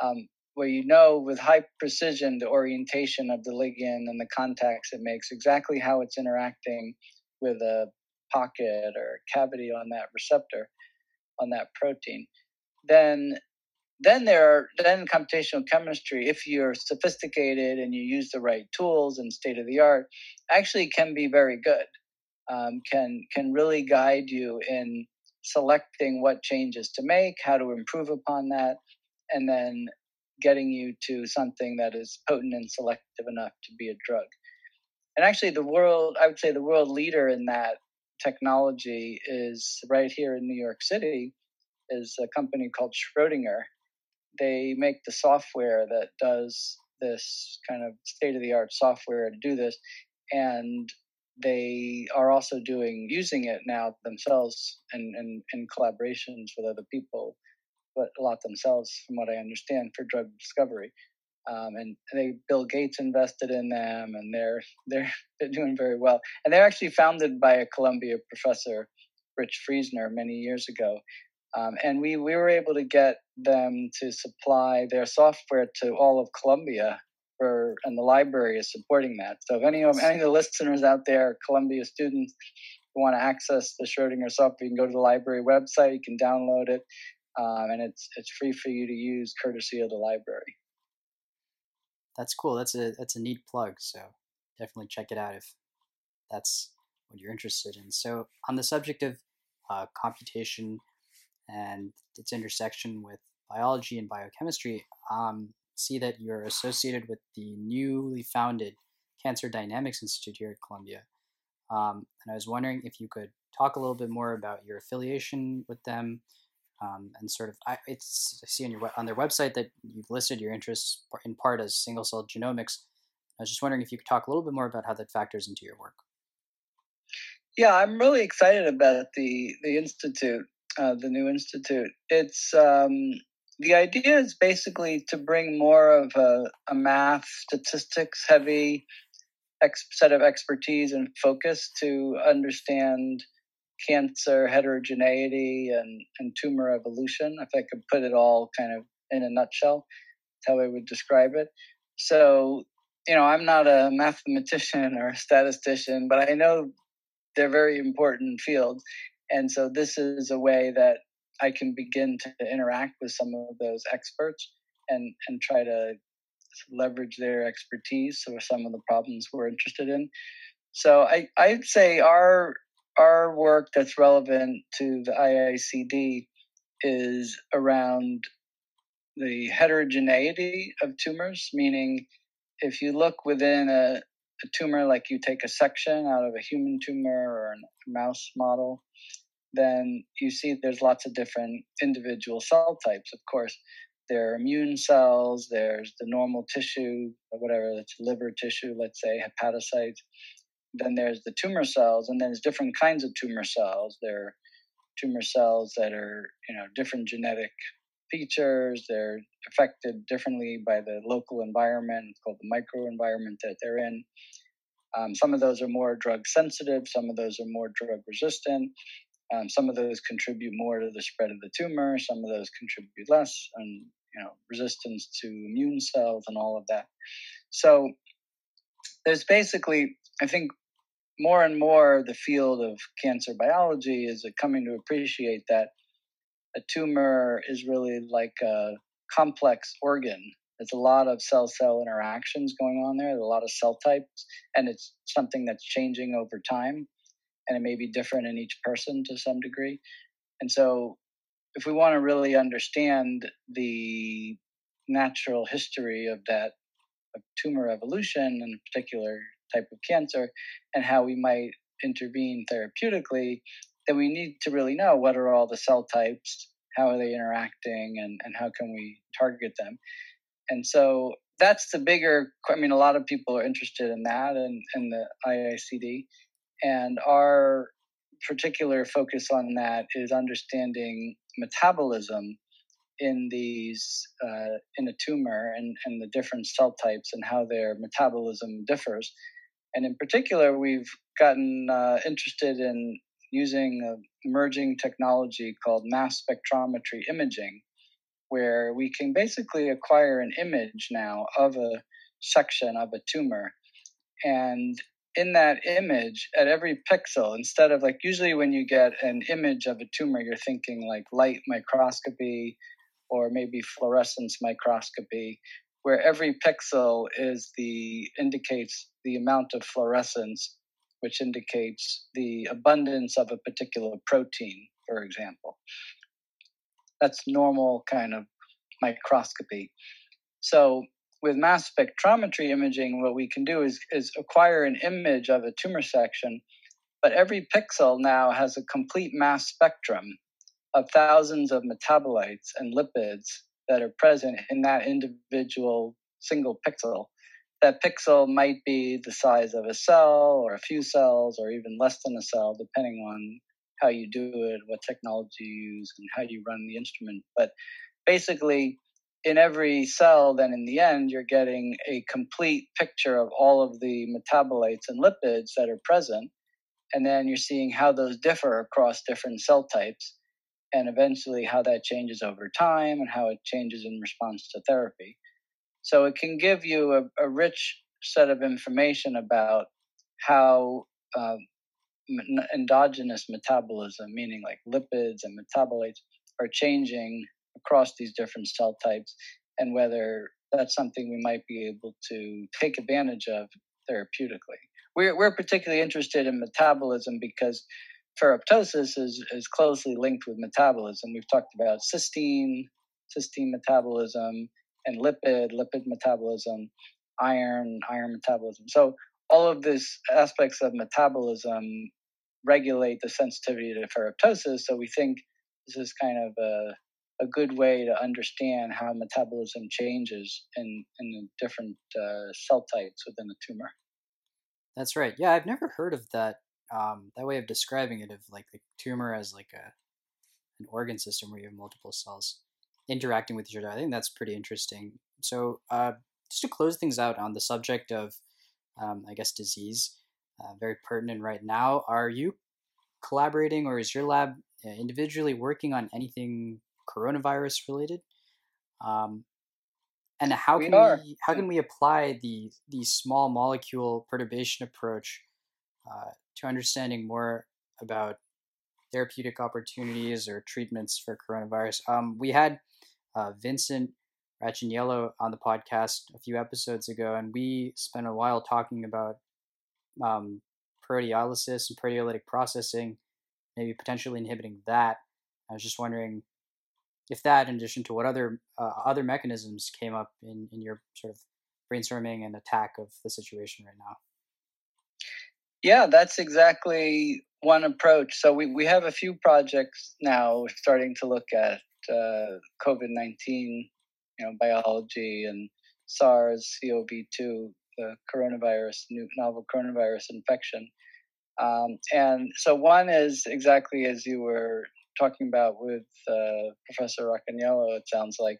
um, where you know with high precision the orientation of the ligand and the contacts it makes, exactly how it's interacting with a pocket or cavity on that receptor, on that protein, then then there are then computational chemistry if you're sophisticated and you use the right tools and state of the art actually can be very good um, can can really guide you in selecting what changes to make how to improve upon that and then getting you to something that is potent and selective enough to be a drug. And actually the world i would say the world leader in that technology is right here in new york city is a company called Schrodinger, they make the software that does this kind of state of the art software to do this and they are also doing using it now themselves and in, collaborations with other people but a lot themselves from what i understand for drug discovery. Um, and they bill gates invested in them and they're they're they're doing very well. And they're actually founded by a columbia professor rich friesner many years ago um, and we, we were able to get them to supply their software to all of Columbia, for, and the library is supporting that. So if any of, any of the listeners out there, Columbia students, who want to access the Schrodinger software, you can go to the library website, you can download it, um, and it's it's free for you to use, courtesy of the library. That's cool. That's a that's a neat plug. So definitely check it out if that's what you're interested in. So on the subject of uh, computation and its intersection with biology and biochemistry, um, see that you're associated with the newly founded Cancer Dynamics Institute here at Columbia. Um, and I was wondering if you could talk a little bit more about your affiliation with them, um, and sort of I, it's I see on your on their website that you've listed your interests in part as single cell genomics. I was just wondering if you could talk a little bit more about how that factors into your work. Yeah, I'm really excited about the the institute uh, the new institute. It's um, the idea is basically to bring more of a, a math, statistics heavy ex- set of expertise and focus to understand cancer heterogeneity and, and tumor evolution. If I could put it all kind of in a nutshell, that's how I would describe it. So, you know, I'm not a mathematician or a statistician, but I know they're very important fields. And so this is a way that I can begin to interact with some of those experts and, and try to leverage their expertise for some of the problems we're interested in. So I, I'd say our our work that's relevant to the IICD is around the heterogeneity of tumors, meaning if you look within a, a tumor, like you take a section out of a human tumor or a mouse model, then you see there's lots of different individual cell types. Of course, there are immune cells, there's the normal tissue, whatever, that's liver tissue, let's say hepatocytes. Then there's the tumor cells, and then there's different kinds of tumor cells. There are tumor cells that are, you know, different genetic features. They're affected differently by the local environment, it's called the microenvironment that they're in. Um, some of those are more drug sensitive, some of those are more drug resistant. Um, some of those contribute more to the spread of the tumor. Some of those contribute less, and you know, resistance to immune cells and all of that. So there's basically, I think, more and more the field of cancer biology is coming to appreciate that a tumor is really like a complex organ. There's a lot of cell cell interactions going on there, There's a lot of cell types, and it's something that's changing over time, and it may be different in each person to some degree. And so, if we want to really understand the natural history of that of tumor evolution and a particular type of cancer and how we might intervene therapeutically, then we need to really know what are all the cell types, how are they interacting, and, and how can we target them. And so that's the bigger, I mean, a lot of people are interested in that and, and the IICD. And our particular focus on that is understanding metabolism in these uh, in a tumor and, and the different cell types and how their metabolism differs and in particular, we've gotten uh, interested in using emerging technology called mass spectrometry imaging, where we can basically acquire an image now of a section of a tumor. And in that image, at every pixel, instead of like usually when you get an image of a tumor, you're thinking like light microscopy or maybe fluorescence microscopy, where every pixel is the indicates the amount of fluorescence, which indicates the abundance of a particular protein, for example. That's normal kind of microscopy. So with mass spectrometry imaging, what we can do is, is acquire an image of a tumor section, but every pixel now has a complete mass spectrum of thousands of metabolites and lipids that are present in that individual single pixel. That pixel might be the size of a cell or a few cells or even less than a cell, depending on how you do it, what technology you use, and how you run the instrument. But basically, in every cell, then in the end, you're getting a complete picture of all of the metabolites and lipids that are present. And then you're seeing how those differ across different cell types and eventually how that changes over time and how it changes in response to therapy. So it can give you a, a rich set of information about how uh, endogenous metabolism, meaning like lipids and metabolites, are changing across these different cell types and whether that's something we might be able to take advantage of therapeutically. We're, we're particularly interested in metabolism because ferroptosis is, is closely linked with metabolism. We've talked about cysteine, cysteine metabolism, and lipid, lipid metabolism, iron, iron metabolism. So all of these aspects of metabolism regulate the sensitivity to ferroptosis. So we think this is kind of a, a good way to understand how metabolism changes in, in the different uh, cell types within a tumor. That's right. Yeah, I've never heard of that um, that way of describing it of like the tumor as like a an organ system where you have multiple cells interacting with each other. I think that's pretty interesting. So uh, just to close things out on the subject of um, I guess disease, uh, very pertinent right now. Are you collaborating or is your lab uh, individually working on anything coronavirus related? Um, and how we can are. we how can we apply the the small molecule perturbation approach uh, to understanding more about therapeutic opportunities or treatments for coronavirus. Um, we had uh, Vincent Racaniello on the podcast a few episodes ago, and we spent a while talking about um, proteolysis and proteolytic processing, maybe potentially inhibiting that. I was just wondering if that, in addition to what other uh, other mechanisms came up in, in your sort of brainstorming and attack of the situation right now. Yeah, that's exactly one approach. So we, we have a few projects now starting to look at uh, COVID 19, you know, biology and SARS CoV 2, the coronavirus, new novel coronavirus infection. Um, and so one is exactly as you were talking about with uh, Professor Racaniello, it sounds like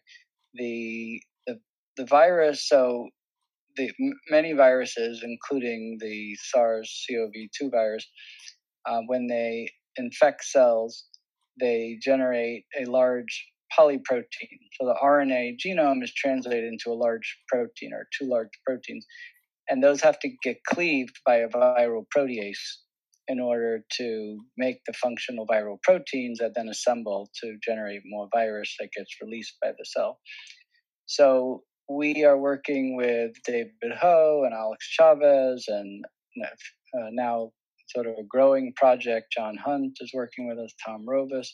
the, the the virus. So the many viruses, including the SARS-CoV-2 virus, uh, when they infect cells, they generate a large polyprotein. So the RNA genome is translated into a large protein or two large proteins, and those have to get cleaved by a viral protease in order to make the functional viral proteins that then assemble to generate more virus that gets released by the cell. So we are working with David Ho and Alex Chavez, and uh, now sort of a growing project. John Hunt is working with us, Tom Rovas,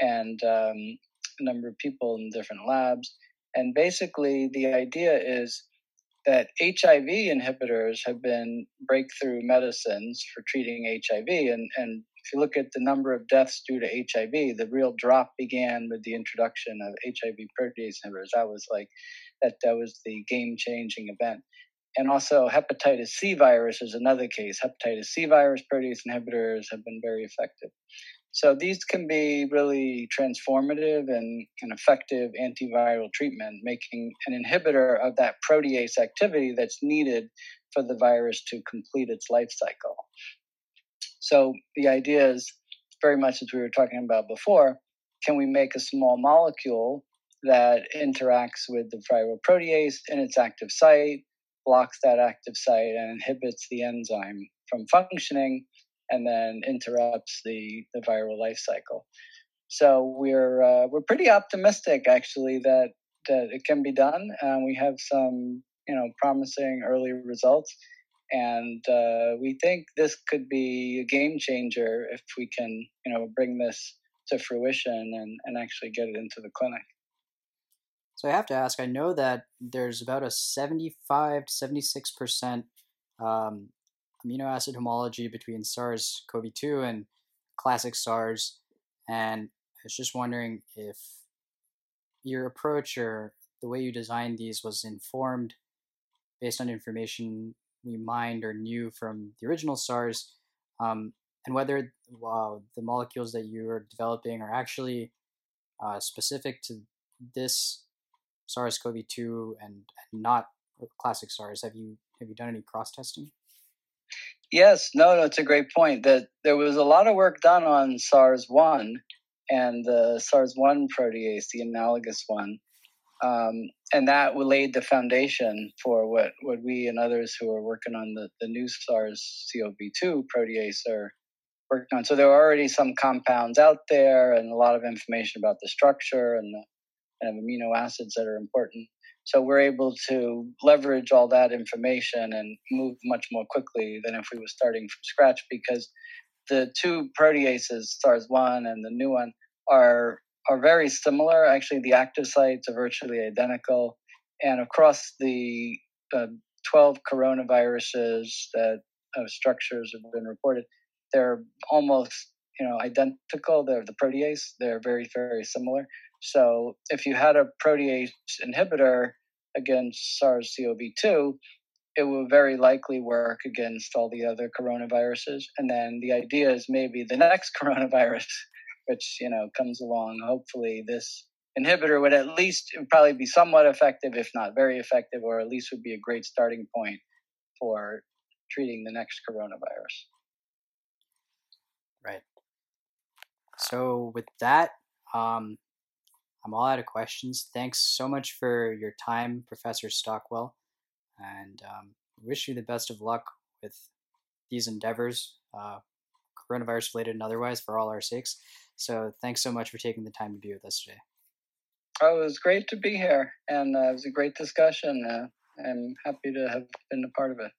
and um, a number of people in different labs. And basically, the idea is that HIV inhibitors have been breakthrough medicines for treating HIV. And, and if you look at the number of deaths due to HIV, the real drop began with the introduction of HIV protease inhibitors. That was like that that was the game changing event. And also hepatitis C virus is another case. Hepatitis C virus protease inhibitors have been very effective. So these can be really transformative and an effective antiviral treatment, making an inhibitor of that protease activity that's needed for the virus to complete its life cycle. So the idea is very much as we were talking about before, can we make a small molecule that interacts with the viral protease in its active site, blocks that active site, and inhibits the enzyme from functioning and then interrupts the, the viral life cycle. So we're uh, we're pretty optimistic actually that that it can be done. and we have some you know promising early results, and uh, we think this could be a game changer if we can you know bring this to fruition and, and actually get it into the clinic. So I have to ask. I know that there's about a seventy-five to seventy-six percent um, amino acid homology between SARS-CoV-2 and classic SARS, and I was just wondering if your approach or the way you designed these was informed based on information we mined or knew from the original SARS, um, and whether uh, the molecules that you are developing are actually uh, specific to this SARS-CoV-2 and not classic SARS. Have you have you done any cross testing? Yes, no, no, it's a great point. That there was a lot of work done on SARS one and the SARS one protease, the analogous one, um, and that laid the foundation for what what we and others who are working on the the new SARS CoV two protease are working on. So there are already some compounds out there, and a lot of information about the structure and the kind of amino acids that are important. So we're able to leverage all that information and move much more quickly than if we were starting from scratch because the two proteases, SARS-1 and the new one, are are very similar. Actually, the active sites are virtually identical, and across the uh, 12 coronaviruses that uh, structures have been reported, they're almost you know identical. They're the protease. They're very very similar. So if you had a protease inhibitor against SARS-CoV-2, it will very likely work against all the other coronaviruses. And then the idea is maybe the next coronavirus, which you know comes along, hopefully this inhibitor would at least probably be somewhat effective, if not very effective, or at least would be a great starting point for treating the next coronavirus. Right. So with that, um, I'm all out of questions. Thanks so much for your time, Professor Stockwell, and um, wish you the best of luck with these endeavors, uh, coronavirus related and otherwise, for all our sakes. So thanks so much for taking the time to be with us today. Oh, it was great to be here, and uh, it was a great discussion. Uh, I'm happy to have been a part of it.